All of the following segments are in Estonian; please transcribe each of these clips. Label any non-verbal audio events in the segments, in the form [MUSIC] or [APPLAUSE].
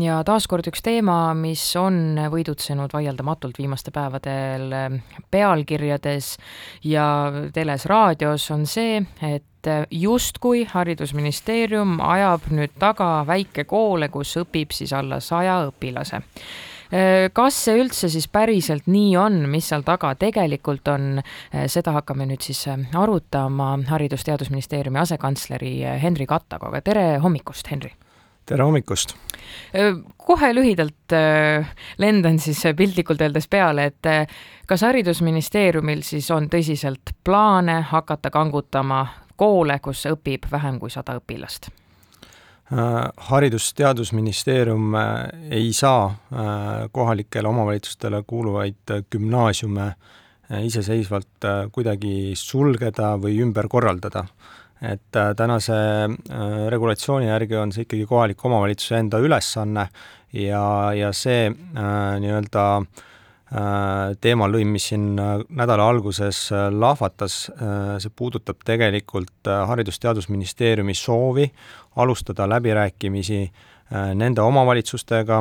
ja taaskord üks teema, mis on võidutsenud vaieldamatult viimastel päevadel pealkirjades ja teles-raadios, on see, et justkui Haridusministeerium ajab nüüd taga väikekoole, kus õpib siis alla saja õpilase. Kas see üldse siis päriselt nii on, mis seal taga tegelikult on, seda hakkame nüüd siis arutama Haridus-Teadusministeeriumi asekantsleri Henri Kattaga, tere hommikust, Henri! Tere hommikust! kohe lühidalt lendan siis piltlikult öeldes peale, et kas Haridusministeeriumil siis on tõsiselt plaane hakata kangutama koole, kus õpib vähem kui sada õpilast? haridus-Teadusministeerium ei saa kohalikele omavalitsustele kuuluvaid gümnaasiume iseseisvalt kuidagi sulgeda või ümber korraldada et äh, tänase äh, regulatsiooni järgi on see ikkagi kohaliku omavalitsuse enda ülesanne ja, ja see äh, nii-öelda teemalõim, mis siin nädala alguses lahvatas, see puudutab tegelikult Haridus-Teadusministeeriumi soovi alustada läbirääkimisi nende omavalitsustega,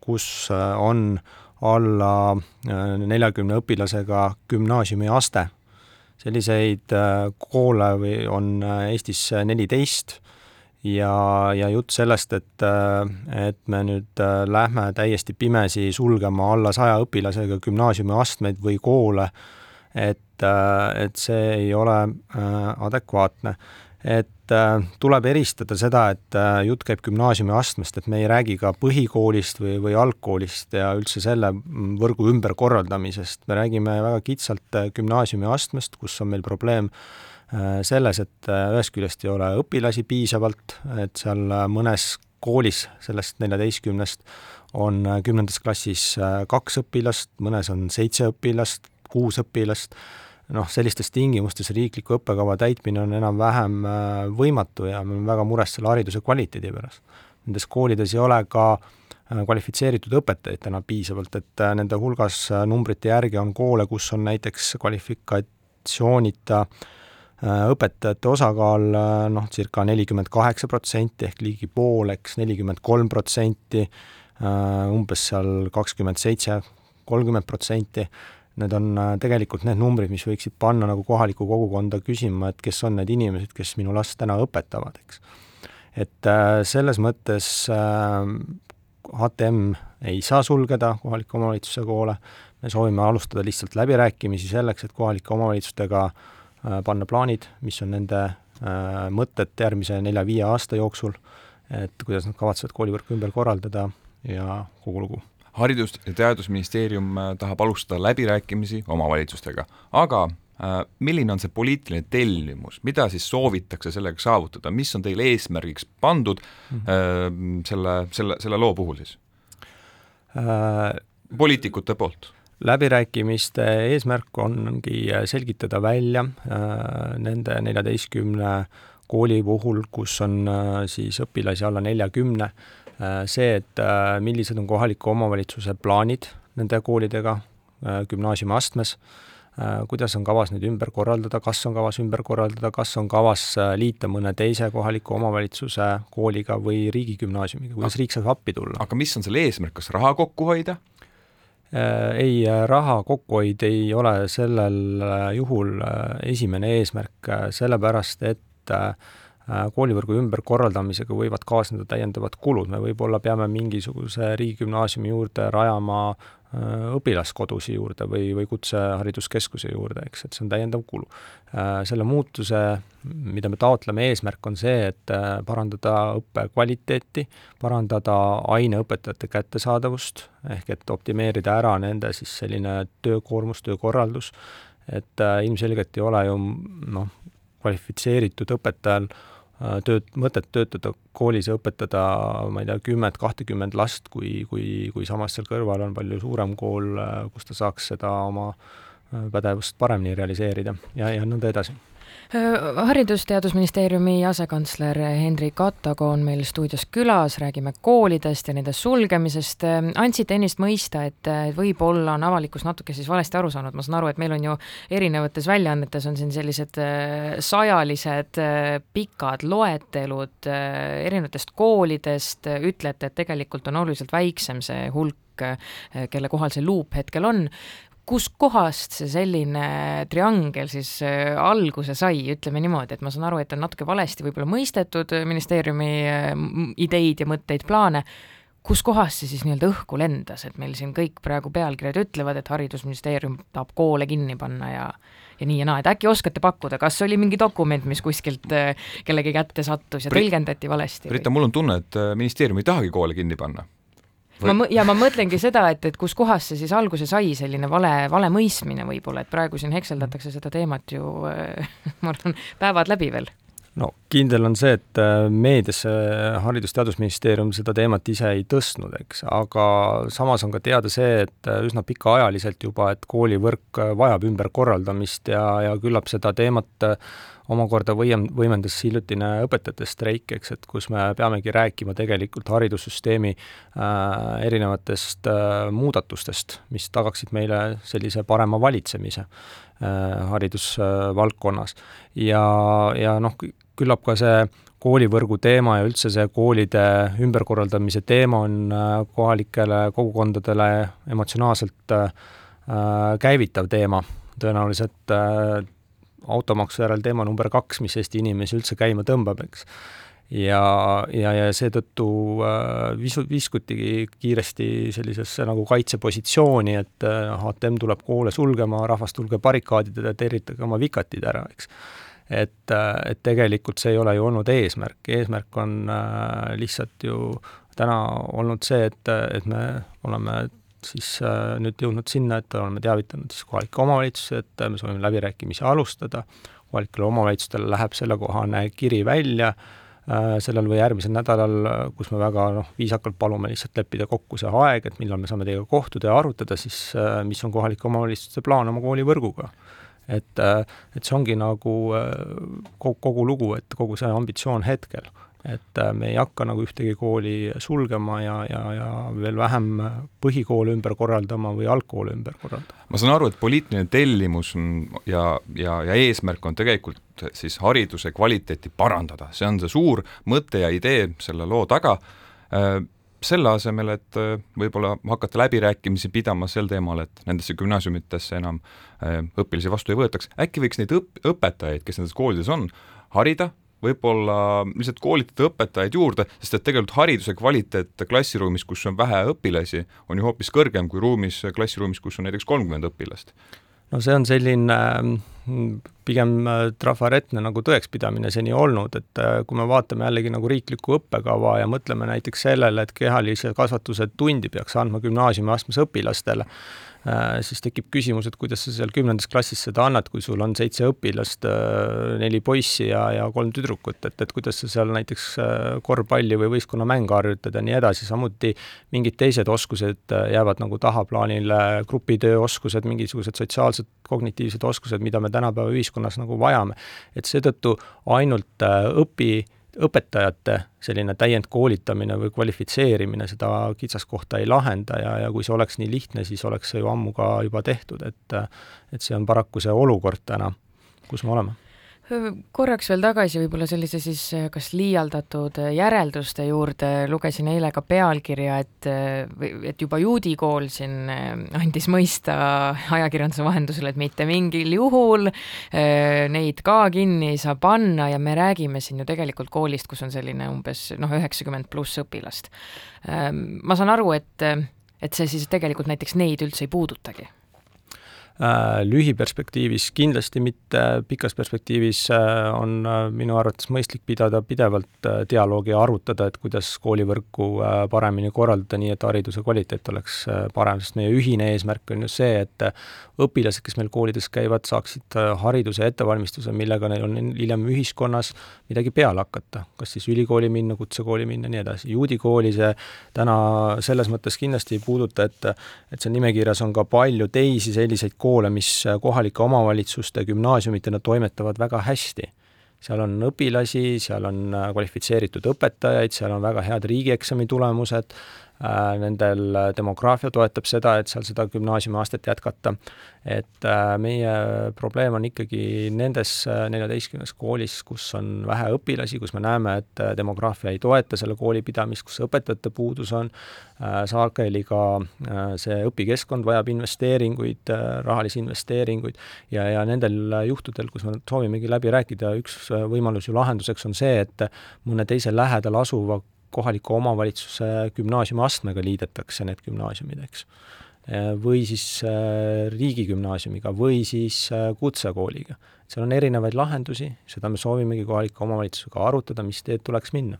kus on alla neljakümne õpilasega gümnaasiumiaste selliseid äh, koole või on äh, Eestis neliteist ja, ja jutt sellest, et, äh, et me nüüd lähme täiesti pimesi sulgema alla saja õpilasega gümnaasiumiastmeid või koole, et, et see ei ole adekvaatne et äh, tuleb eristada seda, et äh, jutt käib gümnaasiumiastmest, et me ei räägi ka põhikoolist või, või algkoolist ja üldse selle võrgu ümberkorraldamisest, me räägime väga kitsalt äh, gümnaasiumiastmest, kus on meil probleem selles, et ühest küljest ei ole õpilasi piisavalt, et seal mõnes koolis sellest neljateistkümnest on kümnendas klassis kaks õpilast, mõnes on seitse õpilast, kuus õpilast noh, sellistes tingimustes riikliku õppekava täitmine on enam-vähem äh, võimatu ja me oleme väga mures selle hariduse kvaliteedi pärast. Nendes koolides ei ole ka äh, kvalifitseeritud õpetajaid täna piisavalt, et äh, nende hulgas numbrite järgi on koole, kus on näiteks kvalifikatsioonita õpetajate osakaal noh, circa nelikümmend kaheksa protsenti ehk ligi pool, eks, nelikümmend kolm protsenti, umbes seal kakskümmend seitse, kolmkümmend protsenti need on äh, tegelikult need numbrid, mis võiksid panna nagu kohalikku kogukonda küsima, et kes on need inimesed, kes minu last täna õpetavad, eks. et äh, selles mõttes HTM äh, ei saa sulgeda kohaliku omavalitsuse koole, me soovime alustada lihtsalt läbirääkimisi selleks, et kohalike omavalitsustega panna plaanid, mis on nende mõtted järgmise nelja-viie aasta jooksul, et kuidas nad kavatsevad koolivõrku ümber korraldada ja kogu lugu haridus- ja Teadusministeerium äh, tahab alustada läbirääkimisi omavalitsustega, aga äh, milline on see poliitiline tellimus, mida siis soovitakse sellega saavutada, mis on teil eesmärgiks pandud mm -hmm. selle, selle, selle loo puhul siis äh,? poliitikute poolt? läbirääkimiste eesmärk ongi selgitada välja äh, nende neljateistkümne kooli puhul, kus on äh, siis õpilasi alla neljakümne äh,, Äh, see, et äh, millised on kohaliku omavalitsuse plaanid nende koolidega äh, gümnaasiumiastmes, kuidas on kavas neid ümber korraldada, kas on kavas ümber korraldada, kas on kavas liita mõne teise kohaliku omavalitsuse kooliga või riigigümnaasiumiga, kuidas riik saab appi tulla? aga mis on selle eesmärk, kas raha kokku hoida? Ei, raha kokkuhoid ei ole sellel juhul esimene eesmärk, sellepärast et äh, Äh, koolivõrgu ümberkorraldamisega võivad kaasneda täiendavad kulud, me võib-olla peame mingisuguse riigigümnaasiumi juurde rajama äh, õpilaskodusi juurde või, või kutsehariduskeskuse juurde, eks, et see on täiendav kulu. Äh, selle muutuse, mida me taotleme, eesmärk on see, et parandada õppe kvaliteeti, parandada aineõpetajate kättesaadavust, ehk et optimeerida ära nende siis selline töökoormus, töökorraldus, et ilmselgelt ei ole ju noh, kvalifitseeritud õpetajal äh, Äh, tööd, mõtet töötada koolis ja õpetada, ma ei tea, kümmet, kahtekümmend last, kui, kui, kui samas seal kõrval on palju suurem kool, äh, kus ta saaks seda oma äh, pädevust paremini realiseerida. Ja, ja nõnda edasi haridus-Teadusministeeriumi asekantsler Hendrik Attago on meil stuudios külas, räägime koolidest ja nende sulgemisest. andsite ennist mõista, et võib-olla on avalikkus natuke siis valesti aru saanud, ma saan aru, et meil on ju erinevates väljaannetes on siin sellised sajalised pikad loetelud erinevatest koolidest, ütlete, et tegelikult on oluliselt väiksem see hulk, kelle kohal see luup hetkel on kuskohast see selline triangel siis äh, alguse sai, ütleme niimoodi, et ma saan aru, et on natuke valesti võib-olla mõistetud äh, ministeeriumi äh, ideid ja mõtteid, plaane, kuskohast see siis nii-öelda õhku lendas, et meil siin kõik praegu pealkirjad ütlevad, et Haridusministeerium tahab koole kinni panna ja ja nii ja naa, et äkki oskate pakkuda, kas oli mingi dokument, mis kuskilt kellegi kätte sattus ja tõlgendati valesti? Brita, mul on tunne, et ministeerium ei tahagi koole kinni panna Või... ma, ja ma mõtlengi seda, et, et kuskohast see siis alguse sai, selline vale, vale mõistmine võib-olla, et praegu siin hekseldatakse seda teemat ju [LAUGHS] ma arvan, päevad läbi veel. No kindel on see, et äh, meediasse Haridus-Teadusministeerium seda teemat ise ei tõstnud, eks, aga samas on ka teada see, et äh, üsna pikaajaliselt juba, et koolivõrk äh, vajab ümberkorraldamist ja, ja küllap seda teemat omakorda võim-, võimendas hiljutine õpetajate streik, eks, et kus me peamegi rääkima tegelikult haridussüsteemi äh, erinevatest äh, muudatustest, mis tagaksid meile sellise parema valitsemise äh, haridusvaldkonnas äh,. ja, ja noh, küllap ka see koolivõrgu teema ja üldse see koolide ümberkorraldamise teema on äh, kohalikele kogukondadele emotsionaalselt äh, äh käivitav teema, tõenäoliselt äh, automaksu järel teema number kaks, mis Eesti inimesi üldse käima tõmbab, eks. ja, ja, ja seetõttu äh, visu-, viskutigi kiiresti sellisesse nagu kaitsepositsiooni, et äh, HTM tuleb koole sulgema, rahvas tulge barrikaadidele, tervitage oma vikatid ära, eks et, äh, et tegelikult see ei ole ju olnud eesmärk, eesmärk on lihtsalt ju täna olnud see, et, et me oleme siis äh, nüüd jõudnud sinna, et oleme teavitanud siis kohalikke omavalitsusi, et me soovime läbirääkimisi alustada, kohalikele omavalitsustele läheb sellekohane kiri välja äh, sellel või järgmisel nädalal, kus me väga noh, viisakalt palume lihtsalt leppida kokku see aeg, et millal me saame teiega kohtuda ja arutada siis, äh, mis on kohalike omavalitsuste plaan oma koolivõrguga. et, et see ongi nagu kogu, kogu lugu, et kogu see ambitsioon hetkel et äh, me ei hakka nagu ühtegi kooli sulgema ja, ja, ja veel vähem põhikoole ümber korraldama või algkoole ümber korraldama. ma saan aru, et poliitiline tellimus on ja, ja, ja eesmärk on tegelikult siis hariduse kvaliteeti parandada, see on see suur mõte ja idee selle loo taga, äh, selle asemel, et äh, võib-olla hakata läbirääkimisi pidama sel teemal, et nendesse gümnaasiumitesse enam õpilasi vastu ei võetaks, äkki võiks neid õp-, õpetajaid, kes nendes koolides on, harida, võib-olla lihtsalt koolitada õpetajaid juurde, sest et tegelikult hariduse kvaliteet klassiruumis, kus on vähe õpilasi, on ju hoopis kõrgem kui ruumis, klassiruumis, kus on näiteks kolmkümmend õpilast. no see on selline mm, pigem äh, trafaretne nagu tõekspidamine seni olnud, et äh, kui me vaatame jällegi nagu riiklikku õppekava ja mõtleme näiteks sellele, et kehalise kasvatuse tundi peaks andma gümnaasiumiastmes õpilastele, siis tekib küsimus, et kuidas sa seal kümnendas klassis seda annad, kui sul on seitse õpilast, äh, neli poissi ja, ja kolm tüdrukut, et, et kuidas sa seal näiteks äh, korvpalli või võistkonnamänge harjutad ja nii edasi, samuti mingid teised oskused jäävad nagu tahaplaanile, grupitöö oskused, mingisugused sotsiaalsed, kognitiivsed oskused, mida me tänapäeva ühiskonnas nagu vajame. et seetõttu ainult õpi õpetajate selline täiendkoolitamine või kvalifitseerimine seda kitsaskohta ei lahenda ja, ja kui see oleks nii lihtne, siis oleks see ju ammu ka juba tehtud, et et see on paraku see olukord täna, kus me oleme korraks veel tagasi võib-olla sellise siis eh, kas liialdatud eh, järelduste juurde, lugesin eile ka pealkirja, et eh, et juba juudi kool siin andis mõista ajakirjanduse vahendusel, et mitte mingil juhul neid ka kinni ei saa panna ja me räägime siin ju tegelikult koolist, kus on selline umbes noh, üheksakümmend pluss õpilast. Ehm, ma saan aru, et, et see siis tegelikult näiteks neid üldse ei puudutagi lühiperspektiivis kindlasti mitte, pikas perspektiivis äh, on äh, minu arvates mõistlik pidada pidevalt dialoogi ja arutada, et kuidas koolivõrku paremini korraldada, nii et hariduse kvaliteet oleks parem, sest meie ühine eesmärk on ju see, et õpilased, kes meil koolides käivad, saaksid hariduse ja ettevalmistuse, millega neil on hiljem ühiskonnas midagi peale hakata, kas siis ülikooli minna, kutsekooli minna, nii edasi. juudi kooli see täna selles mõttes kindlasti ei puuduta, et et seal nimekirjas on ka palju teisi selliseid koole, mis kohalike omavalitsuste gümnaasiumitena toimetavad väga hästi. seal on õpilasi, seal on kvalifitseeritud õpetajaid, seal on väga head riigieksami tulemused, nendel äh, demograafia toetab seda, et seal seda gümnaasiumiastet jätkata. et äh, meie probleem on ikkagi nendes neljateistkümnes koolis, kus on vähe õpilasi, kus me näeme, et demograafia ei toeta selle kooli pidamist, kus õpetajate puudus on, sageli ka see õpikeskkond vajab investeeringuid, rahalisi investeeringuid ja, ja nendel juhtudel, kus me soovimegi läbi rääkida, üks võimalus ju lahenduseks on see, et mõne teise lähedal asuva kohaliku omavalitsuse gümnaasiumiastmega liidetakse need gümnaasiumid, eks. või siis äh, riigigümnaasiumiga või siis äh, kutsekooliga. seal on erinevaid lahendusi, seda me soovimegi kohaliku omavalitsusega arutada, mis teed tuleks minna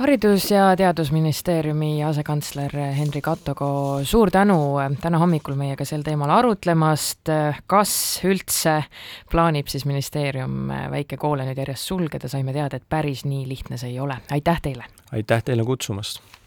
haridus- ja Teadusministeeriumi asekantsler Henri Kattogo, suur tänu täna hommikul meiega sel teemal arutlemast, kas üldse plaanib siis ministeerium väikekoole nüüd järjest sulgeda, saime teada, et päris nii lihtne see ei ole, aitäh teile! aitäh teile kutsumast!